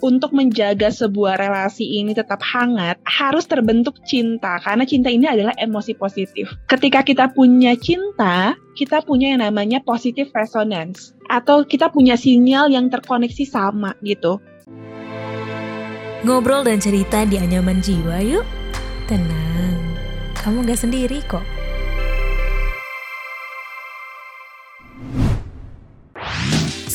untuk menjaga sebuah relasi ini tetap hangat harus terbentuk cinta karena cinta ini adalah emosi positif. Ketika kita punya cinta, kita punya yang namanya positive resonance atau kita punya sinyal yang terkoneksi sama gitu. Ngobrol dan cerita di anyaman jiwa yuk. Tenang, kamu gak sendiri kok.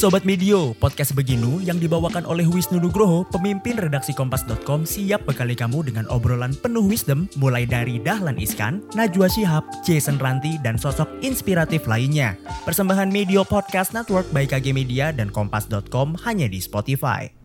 Sobat Medio, podcast Beginu yang dibawakan oleh Wisnu Nugroho, pemimpin redaksi Kompas.com siap bekali kamu dengan obrolan penuh wisdom mulai dari Dahlan Iskan, Najwa Shihab, Jason Ranti, dan sosok inspiratif lainnya. Persembahan Medio Podcast Network by KG Media dan Kompas.com hanya di Spotify.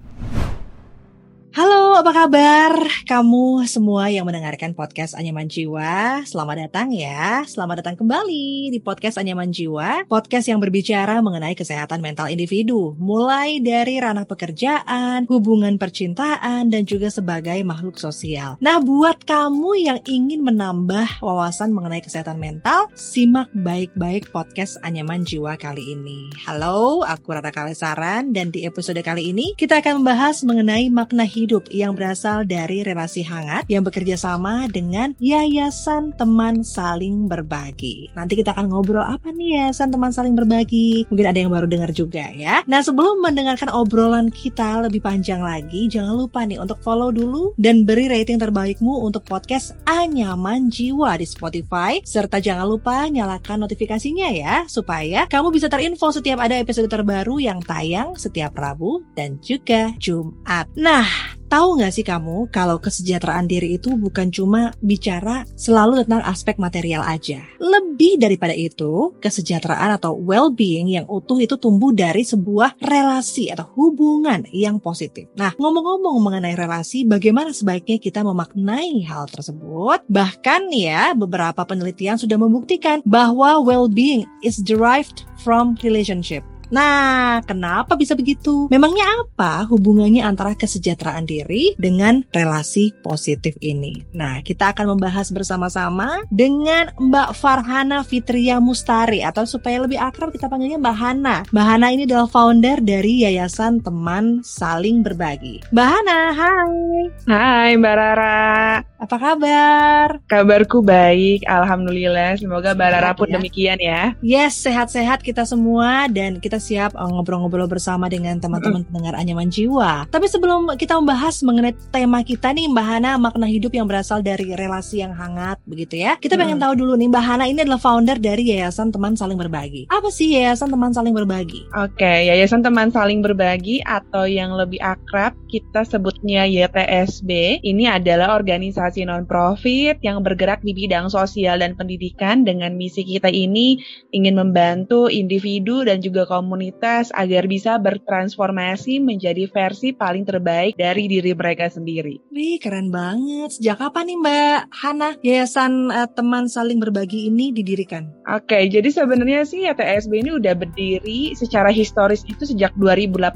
Apa kabar? Kamu semua yang mendengarkan podcast Anyaman Jiwa, selamat datang ya. Selamat datang kembali di podcast Anyaman Jiwa, podcast yang berbicara mengenai kesehatan mental individu, mulai dari ranah pekerjaan, hubungan percintaan, dan juga sebagai makhluk sosial. Nah, buat kamu yang ingin menambah wawasan mengenai kesehatan mental, simak baik-baik podcast Anyaman Jiwa kali ini. Halo, aku Rata Kalesaran, dan di episode kali ini kita akan membahas mengenai makna hidup hidup yang berasal dari relasi hangat yang bekerja sama dengan Yayasan Teman Saling Berbagi. Nanti kita akan ngobrol apa nih Yayasan Teman Saling Berbagi. Mungkin ada yang baru dengar juga ya. Nah sebelum mendengarkan obrolan kita lebih panjang lagi, jangan lupa nih untuk follow dulu dan beri rating terbaikmu untuk podcast Anyaman Jiwa di Spotify. Serta jangan lupa nyalakan notifikasinya ya, supaya kamu bisa terinfo setiap ada episode terbaru yang tayang setiap Rabu dan juga Jumat. Nah, Tahu nggak sih kamu kalau kesejahteraan diri itu bukan cuma bicara selalu tentang aspek material aja. Lebih daripada itu, kesejahteraan atau well-being yang utuh itu tumbuh dari sebuah relasi atau hubungan yang positif. Nah, ngomong-ngomong mengenai relasi, bagaimana sebaiknya kita memaknai hal tersebut? Bahkan ya, beberapa penelitian sudah membuktikan bahwa well-being is derived from relationship. Nah, kenapa bisa begitu? Memangnya apa hubungannya antara kesejahteraan diri dengan relasi positif ini? Nah, kita akan membahas bersama-sama dengan Mbak Farhana Fitria Mustari atau supaya lebih akrab kita panggilnya Mbak Hana. Mbak Hana ini adalah founder dari Yayasan Teman Saling Berbagi. Mbak Hana, hai. Hai Mbak Rara. Apa kabar? Kabarku baik, Alhamdulillah. Semoga Mbak Rara pun ya. demikian ya. Yes, sehat-sehat kita semua dan kita siap uh, ngobrol-ngobrol bersama dengan teman-teman pendengar Anyaman Jiwa. Tapi sebelum kita membahas mengenai tema kita nih Mbak Hana, makna hidup yang berasal dari relasi yang hangat begitu ya. Kita pengen tahu dulu nih Mbak Hana ini adalah founder dari Yayasan Teman Saling Berbagi. Apa sih Yayasan Teman Saling Berbagi? Oke, Yayasan Teman Saling Berbagi atau yang lebih akrab kita sebutnya YTSB. Ini adalah organisasi non-profit yang bergerak di bidang sosial dan pendidikan dengan misi kita ini ingin membantu individu dan juga kaum komunitas agar bisa bertransformasi menjadi versi paling terbaik dari diri mereka sendiri. Wih, keren banget. Sejak kapan nih Mbak Hana Yayasan uh, Teman Saling Berbagi ini didirikan? Oke, jadi sebenarnya sih YTSB ini udah berdiri secara historis itu sejak 2018.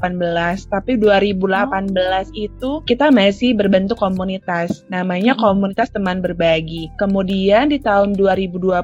Tapi 2018 oh. itu kita masih berbentuk komunitas. Namanya hmm. Komunitas Teman Berbagi. Kemudian di tahun 2020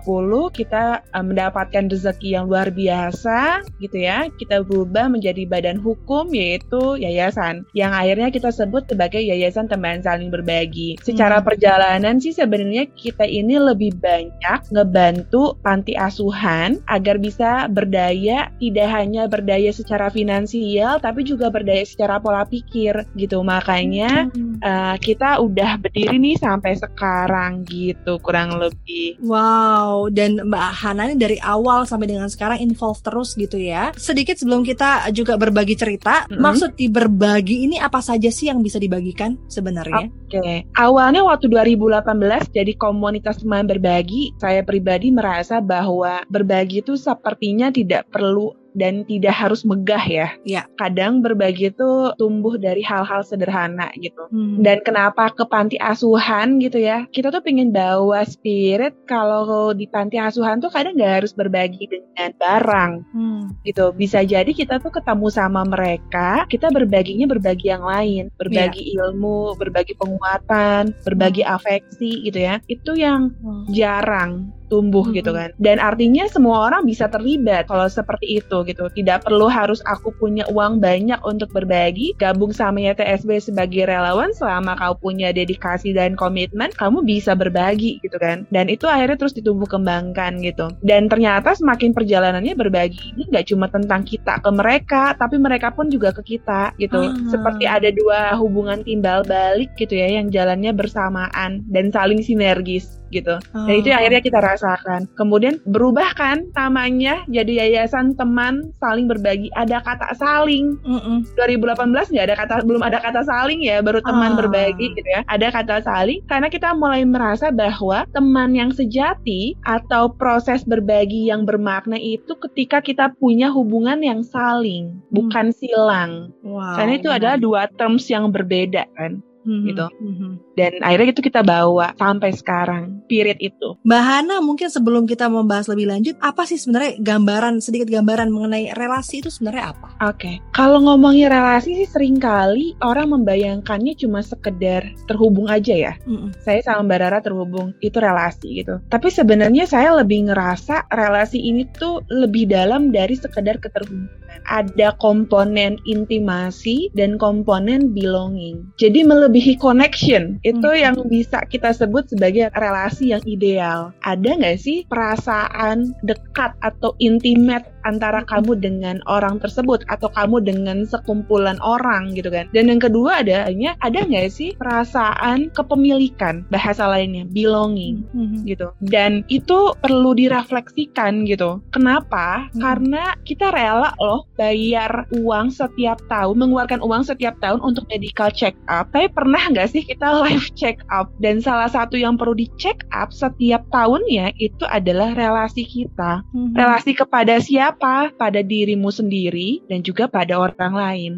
kita uh, mendapatkan rezeki yang luar biasa gitu ya kita berubah menjadi badan hukum yaitu yayasan yang akhirnya kita sebut sebagai Yayasan Teman Saling Berbagi. Secara hmm. perjalanan sih sebenarnya kita ini lebih banyak ngebantu panti asuhan agar bisa berdaya tidak hanya berdaya secara finansial tapi juga berdaya secara pola pikir gitu. Makanya hmm. Uh, kita udah berdiri nih sampai sekarang gitu kurang lebih. Wow, dan Mbak Hana ini dari awal sampai dengan sekarang involve terus gitu ya sedikit sebelum kita juga berbagi cerita, mm-hmm. maksud di berbagi ini apa saja sih yang bisa dibagikan sebenarnya? Oke, okay. awalnya waktu 2018 jadi komunitas teman berbagi, saya pribadi merasa bahwa berbagi itu sepertinya tidak perlu dan tidak harus megah ya. Ya. Kadang berbagi itu tumbuh dari hal-hal sederhana gitu. Hmm. Dan kenapa ke panti asuhan gitu ya? Kita tuh pengen bawa spirit kalau di panti asuhan tuh kadang nggak harus berbagi dengan barang hmm. gitu. Bisa jadi kita tuh ketemu sama mereka, kita berbaginya berbagi yang lain, berbagi ya. ilmu, berbagi penguatan, berbagi hmm. afeksi gitu ya. Itu yang hmm. jarang tumbuh Hmm. gitu kan. Dan artinya semua orang bisa terlibat kalau seperti itu gitu. Tidak perlu harus aku punya uang banyak untuk berbagi, gabung sama YTSB sebagai relawan selama kau punya dedikasi dan komitmen, kamu bisa berbagi gitu kan. Dan itu akhirnya terus ditumbuh kembangkan gitu. Dan ternyata semakin perjalanannya berbagi ini nggak cuma tentang kita ke mereka, tapi mereka pun juga ke kita gitu. Ah. Seperti ada dua hubungan timbal balik gitu ya yang jalannya bersamaan dan saling sinergis gitu. Dan itu yang akhirnya kita rasakan. Kemudian berubah kan namanya jadi yayasan teman saling berbagi. Ada kata saling. Mm-mm. 2018 nggak ada kata belum ada kata saling ya, baru teman Ah. berbagi gitu ya. Ada kata saling karena kita mulai merasa bahwa teman yang sejati atau proses berbagi yang bermakna itu ketika kita punya hubungan yang saling, bukan silang. Wow. Karena itu adalah dua terms yang berbeda kan. Mhm, gitu. mhm. Dan akhirnya itu kita bawa sampai sekarang, period itu. Mbak Hana mungkin sebelum kita membahas lebih lanjut, apa sih sebenarnya gambaran sedikit gambaran mengenai relasi itu sebenarnya apa? Oke, kalau ngomongin relasi sih sering kali orang membayangkannya cuma sekedar terhubung aja ya. Mm-mm. Saya sama Mbak Rara terhubung, itu relasi gitu. Tapi sebenarnya saya lebih ngerasa relasi ini tuh lebih dalam dari sekedar keterhubungan. Ada komponen intimasi dan komponen belonging. Jadi melebihi connection, itu Hmm. yang bisa kita sebut sebagai relasi yang ideal. Ada nggak sih perasaan dekat atau intimate antara kamu dengan orang tersebut atau kamu dengan sekumpulan orang gitu kan? Dan yang kedua adanya ada nggak sih perasaan kepemilikan bahasa lainnya belonging Mhm. gitu dan itu perlu direfleksikan gitu kenapa Hmm. karena kita rela loh bayar uang setiap tahun mengeluarkan uang setiap tahun untuk medical check up tapi pernah nggak sih kita live check up dan salah satu yang perlu di check up setiap tahunnya itu adalah relasi kita Mhm. relasi kepada siapa pada dirimu sendiri dan juga pada orang lain.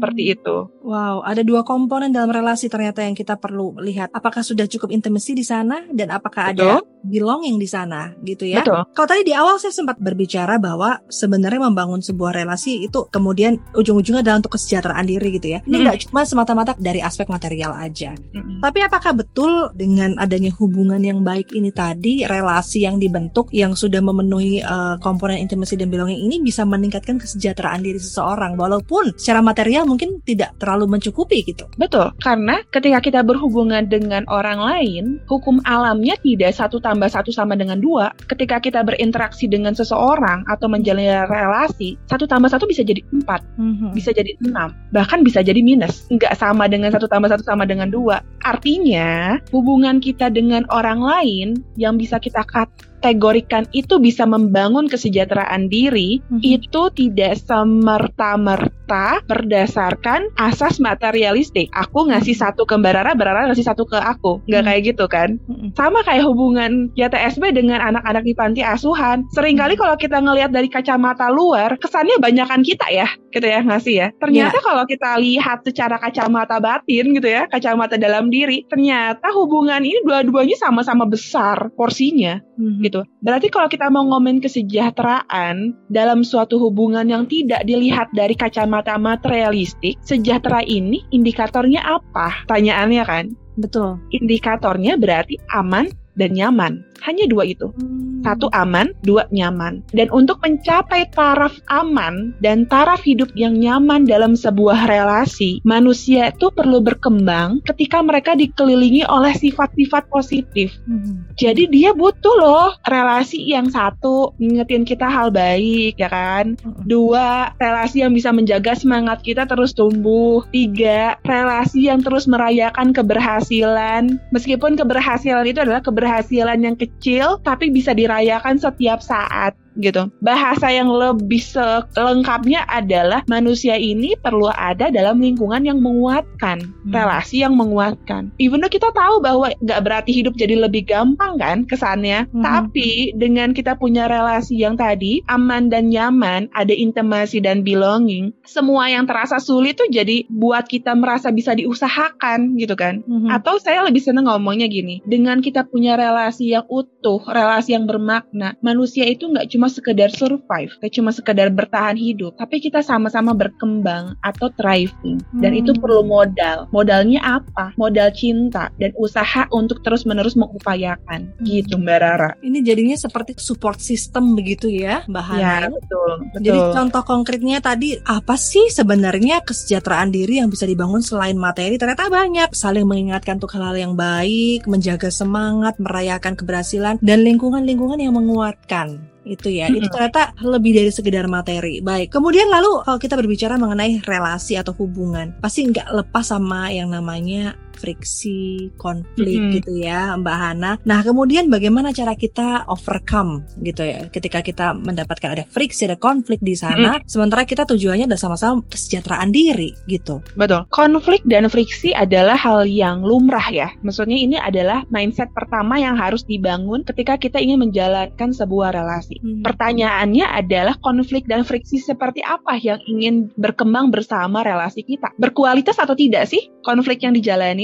Seperti itu Wow, ada dua komponen dalam relasi ternyata yang kita perlu lihat. Apakah sudah cukup intimasi di sana dan apakah ada belonging di sana gitu ya? betul Kalau tadi di awal saya sempat berbicara bahwa sebenarnya membangun sebuah relasi itu kemudian ujung-ujungnya adalah untuk kesejahteraan diri gitu ya. Ini Hmm. nggak cuma semata-mata dari aspek material aja. Mm-mm. Tapi apakah betul dengan adanya hubungan yang baik ini tadi, relasi yang dibentuk yang sudah memenuhi eh, komponen intimasi dan belonging ini bisa meningkatkan kesejahteraan diri seseorang walaupun secara material mungkin tidak terlalu mencukupi gitu. Betul, karena ketika kita berhubungan dengan orang lain, hukum alamnya tidak satu tambah satu sama dengan dua. Ketika kita berinteraksi dengan seseorang atau menjalin relasi, satu tambah satu bisa jadi empat, bisa jadi enam, bahkan bisa jadi minus. Nggak sama dengan satu tambah satu sama dengan dua. Artinya, hubungan kita dengan orang lain yang bisa kita kategorikan itu bisa membangun kesejahteraan diri, Mhm. itu tidak semerta-merta berdasarkan asas materialistik. Aku ngasih satu ke Mbak Rara, Mbak Rara ngasih satu ke aku. Nggak Hmm. kayak gitu kan? Mhm. Sama kayak hubungan YTSB dengan anak-anak di panti asuhan. Seringkali kalau kita ngelihat dari kacamata luar, kesannya banyakan kita ya, gitu ya ngasih ya. Ternyata kalau kita lihat secara kacamata batin gitu ya, kacamata dalam diri, ternyata hubungan ini dua-duanya sama-sama besar porsinya Mhm. gitu. Berarti kalau kita mau ngomongin kesejahteraan dalam suatu hubungan yang tidak dilihat dari kacamata materialistik, sejahtera ini indikatornya apa? Tanyaannya kan. Betul. Indikatornya berarti aman dan nyaman. Hanya dua itu. Satu aman, dua nyaman. Dan untuk mencapai taraf aman dan taraf hidup yang nyaman dalam sebuah relasi, manusia itu perlu berkembang ketika mereka dikelilingi oleh sifat-sifat positif. Mhm. Jadi dia butuh loh relasi yang satu ngingetin kita hal baik ya kan. Mhm. Dua, relasi yang bisa menjaga semangat kita terus tumbuh. Tiga, relasi yang terus merayakan keberhasilan. Meskipun keberhasilan itu adalah keberhasilan yang kecil tapi bisa dirayakan setiap saat gitu. Bahasa yang lebih selengkapnya adalah manusia ini perlu ada dalam lingkungan yang menguatkan, Hmm. relasi yang menguatkan. Even though kita tahu bahwa nggak berarti hidup jadi lebih gampang kan kesannya, Hmm. tapi dengan kita punya relasi yang tadi aman dan nyaman, ada intimasi dan belonging, semua yang terasa sulit tuh jadi buat kita merasa bisa diusahakan gitu kan. Mhm. Atau saya lebih seneng ngomongnya gini, dengan kita punya relasi yang utuh, relasi yang bermakna, manusia itu nggak cuma sekedar survive, gak cuma sekedar bertahan hidup, tapi kita sama-sama berkembang atau thriving. Dan Hmm. itu perlu modal. Modalnya apa? Modal cinta dan usaha untuk terus-menerus mengupayakan. Gitu Mbak Rara. Ini jadinya seperti support system begitu ya, Mbak Hana. Ya, betul. betul. Jadi contoh konkretnya tadi apa sih sebenarnya kesejahteraan diri yang bisa dibangun selain materi? Ternyata banyak. Saling mengingatkan untuk hal-hal yang baik, menjaga semangat, merayakan keberhasilan dan lingkungan-lingkungan yang menguatkan. Itu ya, itu ternyata lebih dari sekedar materi. Baik, kemudian lalu kalau kita berbicara mengenai relasi atau hubungan, pasti nggak lepas sama yang namanya friksi, konflik Mm-mm. gitu ya, Mbak Hana. Nah, kemudian bagaimana cara kita overcome gitu ya, ketika kita mendapatkan ada friksi, ada konflik di sana, sementara kita tujuannya adalah sama-sama kesejahteraan diri gitu. Betul. Konflik dan friksi adalah hal yang lumrah ya. Maksudnya ini adalah mindset pertama yang harus dibangun ketika kita ingin menjalankan sebuah relasi. Hmm. Pertanyaannya adalah konflik dan friksi seperti apa yang ingin berkembang bersama relasi kita? Berkualitas atau tidak sih konflik yang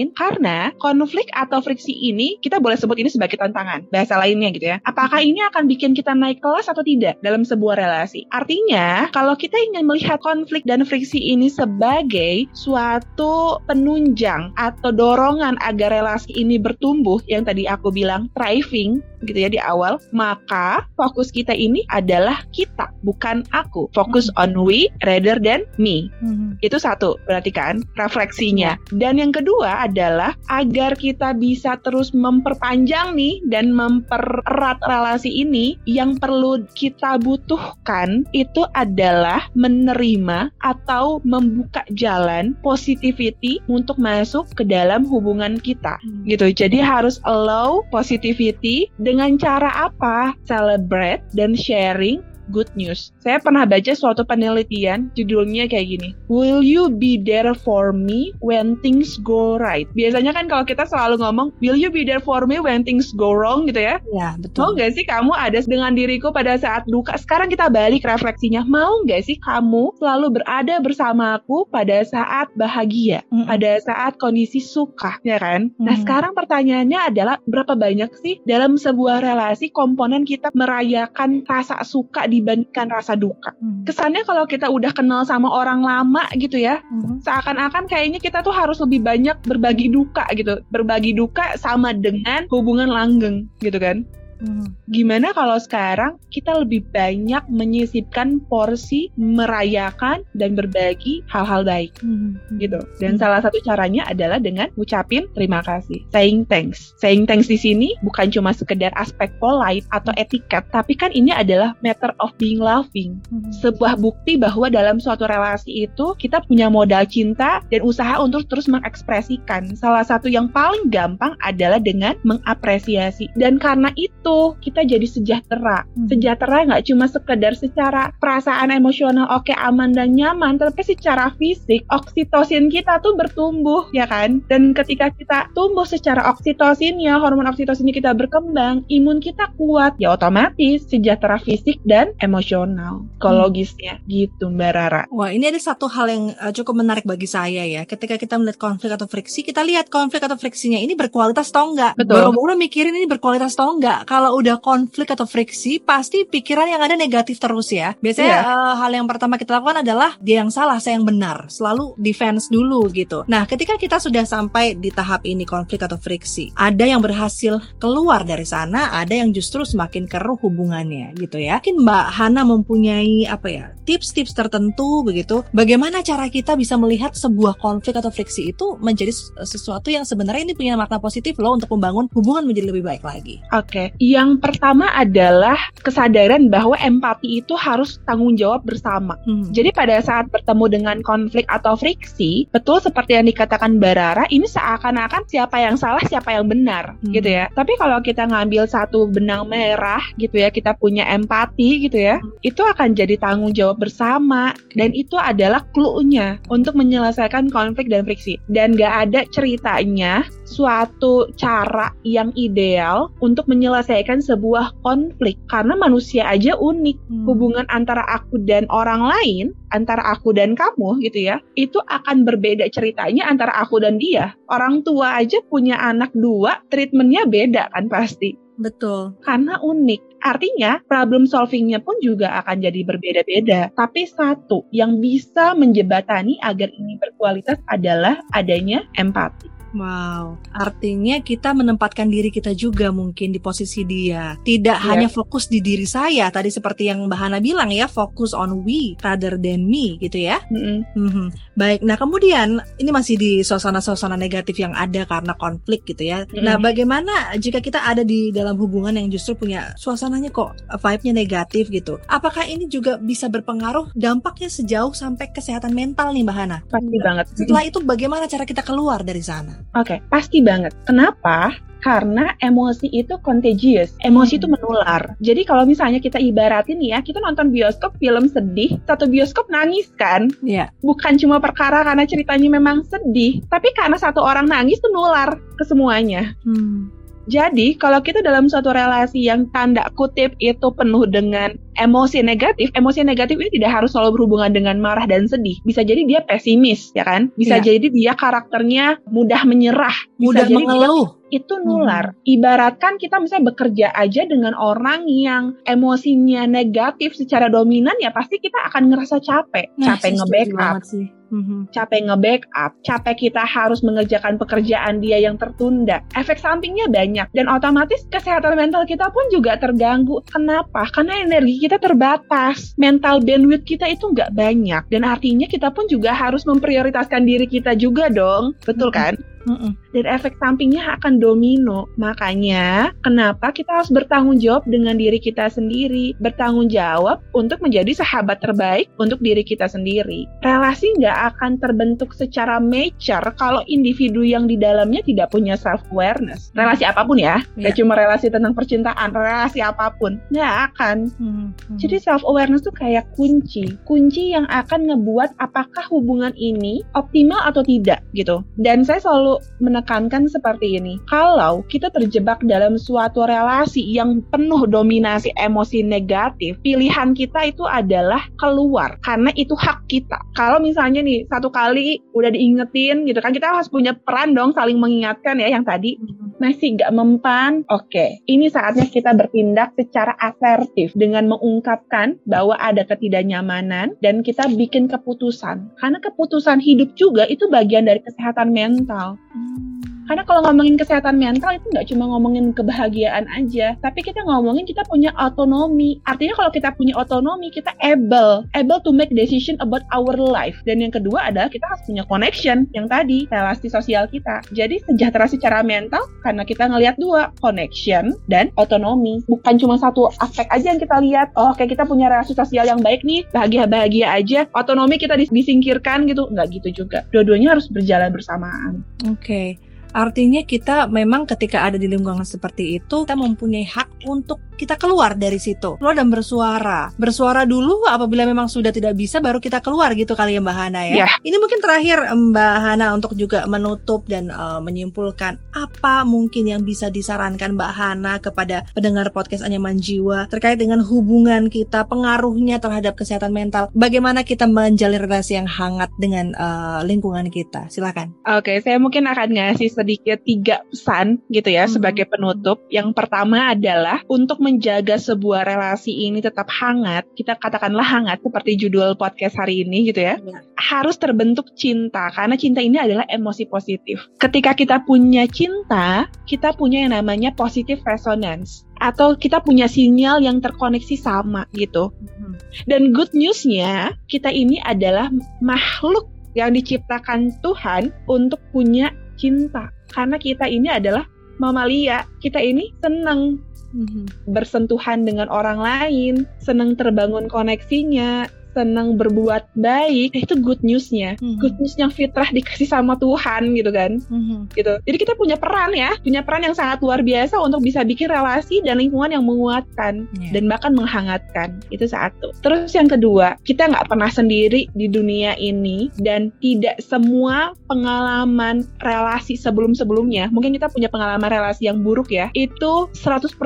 dijalanin? Karena konflik atau friksi ini kita boleh sebut ini sebagai tantangan. Bahasa lainnya gitu ya. Apakah ini akan bikin kita naik kelas atau tidak dalam sebuah relasi? Artinya, kalau kita ingin melihat konflik dan friksi ini sebagai suatu penunjang atau dorongan agar relasi ini bertumbuh yang tadi aku bilang thriving gitu ya di awal, maka fokus kita ini adalah kita, bukan aku. Fokus on we rather than me. Hmm. Itu satu, berarti kan refleksinya. Dan yang kedua adalah agar kita bisa terus memperpanjang nih dan mempererat relasi ini, yang perlu kita butuhkan itu adalah menerima atau membuka jalan positivity untuk masuk ke dalam hubungan kita gitu. Jadi harus allow positivity dengan cara apa? Celebrate dan sharing good news. Saya pernah baca suatu penelitian judulnya kayak gini. Will you be there for me when things go right? Biasanya kan kalau kita selalu ngomong, will you be there for me when things go wrong gitu ya? Ya, Mau betul. nggak sih kamu ada dengan diriku pada saat duka? Sekarang kita balik refleksinya. Mau nggak sih kamu selalu berada bersamaku pada saat bahagia? Mm-mm. pada saat kondisi suka, ya kan? Nah, Hmm. sekarang pertanyaannya adalah berapa banyak sih dalam sebuah relasi komponen kita merayakan rasa suka dibandingkan rasa duka? Hmm. Kesannya kalau kita udah kenal sama orang lama gitu ya, Hmm. seakan-akan kayaknya kita tuh harus lebih banyak berbagi duka gitu. Berbagi duka sama dengan hubungan langgeng gitu kan? Hmm. Gimana kalau sekarang kita lebih banyak menyisipkan porsi merayakan dan berbagi hal-hal baik? Hmm. gitu. Dan Hmm. salah satu caranya adalah dengan ngucapin terima kasih, saying thanks. Saying thanks di sini bukan cuma sekedar aspek polite atau etiket, tapi kan ini adalah matter of being loving. Hmm. Sebuah bukti bahwa dalam suatu relasi itu kita punya modal cinta dan usaha untuk terus mengekspresikan. Salah satu yang paling gampang adalah dengan mengapresiasi. Dan karena itu kita jadi sejahtera. Hmm. Sejahtera nggak cuma sekedar secara perasaan emosional oke aman dan nyaman, tapi secara fisik oksitosin kita tuh bertumbuh ya kan. Dan ketika kita tumbuh secara oksitosinnya, hormon oksitosinnya kita berkembang, imun kita kuat, ya otomatis sejahtera fisik dan emosional, psikologisnya gitu Mbak Rara. Wah, ini ada satu hal yang uh, cukup menarik bagi saya ya. Ketika kita melihat konflik atau friksi, kita lihat konflik atau friksinya ini berkualitas atau enggak. Betul. Boro-boro mikirin ini berkualitas atau enggak. Kalau udah konflik atau friksi, pasti pikiran yang ada negatif terus ya. Biasanya Iya. uh, hal yang pertama kita lakukan adalah dia yang salah, saya yang benar. Selalu defense dulu gitu. Nah, ketika kita sudah sampai di tahap ini konflik atau friksi, ada yang berhasil keluar dari sana, ada yang justru semakin keruh hubungannya gitu ya. Mungkin Mbak Hana mempunyai apa ya tips-tips tertentu begitu. Bagaimana cara kita bisa melihat sebuah konflik atau friksi itu menjadi sesuatu yang sebenarnya ini punya makna positif loh untuk membangun hubungan menjadi lebih baik lagi. Oke, yang pertama adalah kesadaran bahwa empati itu harus tanggung jawab bersama. Hmm. Jadi pada saat bertemu dengan konflik atau friksi, betul seperti yang dikatakan Barara, ini seakan-akan siapa yang salah, siapa yang benar, Hmm. gitu ya. Tapi kalau kita ngambil satu benang merah, gitu ya, kita punya empati, gitu ya, itu akan jadi tanggung jawab bersama, dan itu adalah clue-nya untuk menyelesaikan konflik dan friksi. Dan gak ada ceritanya suatu cara yang ideal untuk menyelesaikan sebuah konflik, karena manusia aja unik Hmm. hubungan antara aku dan orang lain, antara aku dan kamu gitu ya, itu akan berbeda ceritanya antara aku dan dia. Orang tua aja punya anak dua, treatmentnya beda kan pasti. Betul. Karena unik. Artinya, problem solvingnya pun juga akan jadi berbeda-beda. Tapi satu yang bisa menjebatani agar ini berkualitas adalah adanya empati. Wow, artinya kita menempatkan diri kita juga mungkin di posisi dia. Tidak yeah. hanya fokus di diri saya, tadi seperti yang Mbak Hana bilang ya, fokus on we rather than me gitu ya. Mm -hmm. Mm -hmm. Baik, nah kemudian ini masih di suasana-suasana negatif yang ada karena konflik gitu ya. Mm -hmm. Nah bagaimana jika kita ada di dalam hubungan yang justru punya suasananya kok vibe-nya negatif gitu. Apakah ini juga bisa berpengaruh dampaknya sejauh sampai kesehatan mental nih Mbak Hana? Pasti banget. Setelah itu bagaimana cara kita keluar dari sana? Oke, okay, pasti banget. Kenapa? Karena emosi itu contagious, emosi itu hmm. menular. Jadi kalau misalnya kita ibaratin ya, kita nonton bioskop film sedih, satu bioskop nangis kan? Iya. Yeah. Bukan cuma perkara karena ceritanya memang sedih, tapi karena satu orang nangis itu nular ke semuanya. Hmm. Jadi, kalau kita dalam suatu relasi yang tanda kutip itu penuh dengan emosi negatif, emosi negatif ini tidak harus selalu berhubungan dengan marah dan sedih. Bisa jadi dia pesimis, ya kan? Bisa yeah. jadi dia karakternya mudah menyerah, mudah mengeluh. itu nular. Hmm. Ibaratkan kita misalnya bekerja aja dengan orang yang emosinya negatif secara dominan, ya pasti kita akan ngerasa capek, nah, capek nge-backup Mm-hmm. Capek nge-backup, capek kita harus mengerjakan pekerjaan dia yang tertunda. Efek sampingnya banyak dan otomatis kesehatan mental kita pun juga terganggu. Kenapa? Karena energi kita terbatas, mental bandwidth kita itu nggak banyak dan artinya kita pun juga harus memprioritaskan diri kita juga dong, betul mm-hmm. kan? Mm-mm. Dan efek sampingnya akan domino. Makanya, kenapa kita harus bertanggung jawab dengan diri kita sendiri? Bertanggung jawab untuk menjadi sahabat terbaik untuk diri kita sendiri. Relasi nggak akan terbentuk secara mature kalau individu yang di dalamnya tidak punya self-awareness. Relasi apa pun ya, yeah. cuma relasi tentang percintaan, relasi apa pun. Nggak akan. Mm-hmm. Jadi self-awareness tuh kayak kunci. Kunci yang akan ngebuat apakah hubungan ini optimal atau tidak gitu. Dan saya selalu menekankan seperti ini. Kalau kita terjebak dalam suatu relasi yang penuh dominasi emosi negatif, pilihan kita itu adalah keluar karena itu hak kita. Kalau misalnya nih satu kali udah diingetin gitu kan kita harus punya peran dong saling mengingatkan ya yang tadi masih gak mempan. Oke, okay. ini saatnya kita bertindak secara asertif dengan mengungkapkan bahwa ada ketidaknyamanan dan kita bikin keputusan. Karena keputusan hidup juga itu bagian dari kesehatan mental. Hmm. Karena kalau ngomongin kesehatan mental itu nggak cuma ngomongin kebahagiaan aja, tapi kita ngomongin kita punya otonomi. Artinya kalau kita punya otonomi, kita able, able to make decision about our life. Dan yang kedua adalah kita harus punya connection, yang tadi relasi sosial kita. Jadi sejahtera secara mental karena kita ngelihat dua, connection dan otonomi. Bukan cuma satu aspek aja yang kita lihat. Oh, kayak kita punya relasi sosial yang baik nih, bahagia-bahagia aja. Otonomi kita disingkirkan gitu, nggak gitu juga. Dua-duanya harus berjalan bersamaan. Oke. Okay. Artinya kita memang ketika ada di lingkungan seperti itu, kita mempunyai hak untuk kita keluar dari situ. Keluar dan bersuara. Bersuara dulu apabila memang sudah tidak bisa baru kita keluar gitu kali ya Mbak Hana ya. Yeah. Ini mungkin terakhir Mbak Hana untuk juga menutup dan uh, menyimpulkan apa mungkin yang bisa disarankan Mbak Hana kepada pendengar podcast Anyaman Jiwa terkait dengan hubungan kita, pengaruhnya terhadap kesehatan mental. Bagaimana kita menjalin relasi yang hangat dengan uh, lingkungan kita? Silakan. Oke, okay, saya mungkin akan ngasih sedikit tiga pesan gitu ya hmm. sebagai penutup. Yang pertama adalah untuk menjaga sebuah relasi ini tetap hangat, kita katakanlah hangat seperti judul podcast hari ini gitu ya. ya. Harus terbentuk cinta karena cinta ini adalah emosi positif. Ketika kita punya cinta, kita punya yang namanya positive resonance atau kita punya sinyal yang terkoneksi sama gitu. Hmm. Dan good newsnya kita ini adalah makhluk yang diciptakan Tuhan untuk punya cinta karena kita ini adalah mamalia. Kita ini senang mm-hmm. bersentuhan dengan orang lain, senang terbangun koneksinya, senang berbuat baik itu good newsnya mm-hmm. good news yang fitrah dikasih sama Tuhan gitu kan mm-hmm. gitu jadi kita punya peran ya punya peran yang sangat luar biasa untuk bisa bikin relasi dan lingkungan yang menguatkan yeah. dan bahkan menghangatkan itu satu terus yang kedua kita nggak pernah sendiri di dunia ini dan tidak semua pengalaman relasi sebelum-sebelumnya mungkin kita punya pengalaman relasi yang buruk ya itu 100%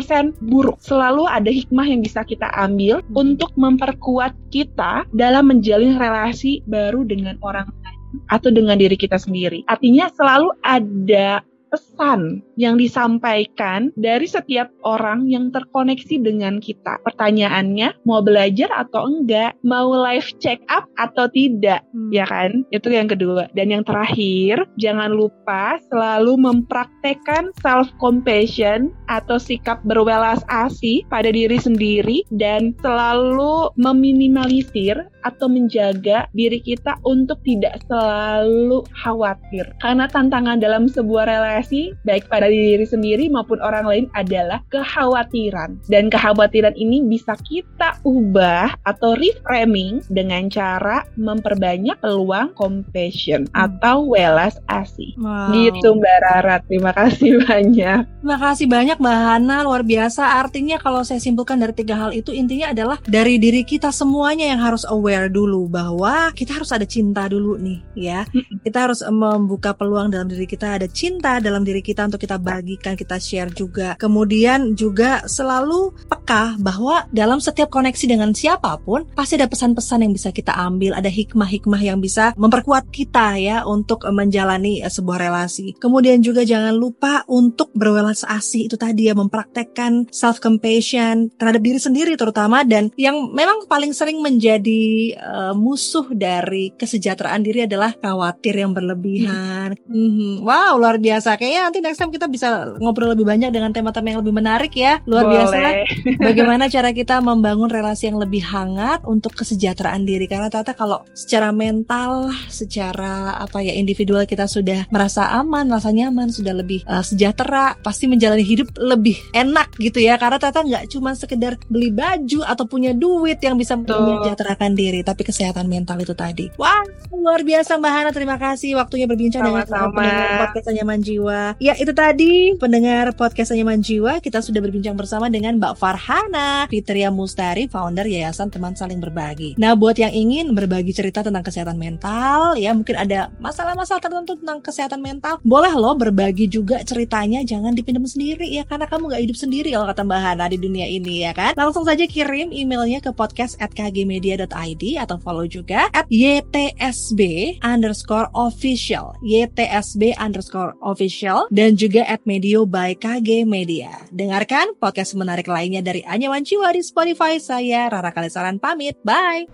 buruk selalu ada hikmah yang bisa kita ambil mm-hmm. untuk memperkuat kita dalam menjalin relasi baru dengan orang lain atau dengan diri kita sendiri. Artinya selalu ada pesan yang disampaikan dari setiap orang yang terkoneksi dengan kita. Pertanyaannya, mau belajar atau enggak? Mau live check up atau tidak? Hmm. Ya kan? Itu yang kedua. Dan yang terakhir, jangan lupa selalu mempraktekkan self compassion atau sikap berwelas asih pada diri sendiri dan selalu meminimalisir atau menjaga diri kita untuk tidak selalu khawatir. Karena tantangan dalam sebuah relasi, baik pada diri sendiri maupun orang lain adalah kekhawatiran. Dan kekhawatiran ini bisa kita ubah atau reframing dengan cara memperbanyak peluang compassion atau welas asih. Wow. Gitu Mbak Rara, terima kasih banyak. Terima kasih banyak Mbak Hana, luar biasa. Artinya kalau saya simpulkan dari tiga hal itu intinya adalah dari diri kita semuanya yang harus aware dulu bahwa kita harus ada cinta dulu nih ya. Kita harus membuka peluang dalam diri kita ada cinta dalam diri kita untuk kita bagikan, kita share juga. Kemudian juga selalu peka bahwa dalam setiap koneksi dengan siapa pun pasti ada pesan-pesan yang bisa kita ambil, ada hikmah-hikmah yang bisa memperkuat kita ya untuk menjalani eh, sebuah relasi. Kemudian juga jangan lupa untuk berwelas asih itu tadi ya mempraktekkan self compassion terhadap diri sendiri terutama dan yang memang paling sering menjadi uh, musuh dari kesejahteraan diri adalah khawatir yang berlebihan. Mhm. Wow, luar biasa. Kayaknya nanti next time kita bisa ngobrol lebih banyak dengan tema-tema yang lebih menarik ya. Luar biasa. Boleh. Bagaimana cara kita membangun relasi yang lebih hangat untuk kesejahteraan diri karena ternyata kalau secara mental, secara apa ya individual kita sudah merasa aman, rasa nyaman, sudah lebih uh, sejahtera, pasti menjalani hidup lebih enak gitu ya. Karena ternyata nggak cuma sekedar beli baju atau punya duit yang bisa Betul. mensejahterakan diri, tapi kesehatan mental itu tadi. Wah, luar biasa Mbak Hana. Terima kasih waktunya berbincang dengan Sama-sama. pendengar podcast Anyaman Jiwa. Ya, itu tadi pendengar podcast Anyaman Jiwa. Kita sudah berbincang bersama dengan Mbak Farhana Fitria Mustari, founder Yayasan Teman Saling Berbagi. Nah, buat yang ingin berbagi cerita tentang kesehatan mental, ya mungkin ada masalah-masalah tertentu tentang kesehatan mental, boleh loh berbagi juga ceritanya. Jangan dipendam sendiri ya, karena kamu nggak hidup sendiri kalau kata Mbak Hana di dunia ini ya kan. Langsung saja kirim emailnya ke podcast at kgmedia.id atau follow juga at ytsb underscore official ytsb underscore official dan juga at medio by KG Media. Dengarkan podcast menarik lainnya dari Anyaman Jiwa di Spotify. Saya Rara Kalisaran pamit. Bye.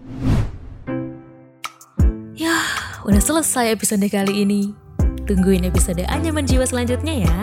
Udah selesai episode kali ini. Tungguin episode Anyaman Jiwa selanjutnya ya.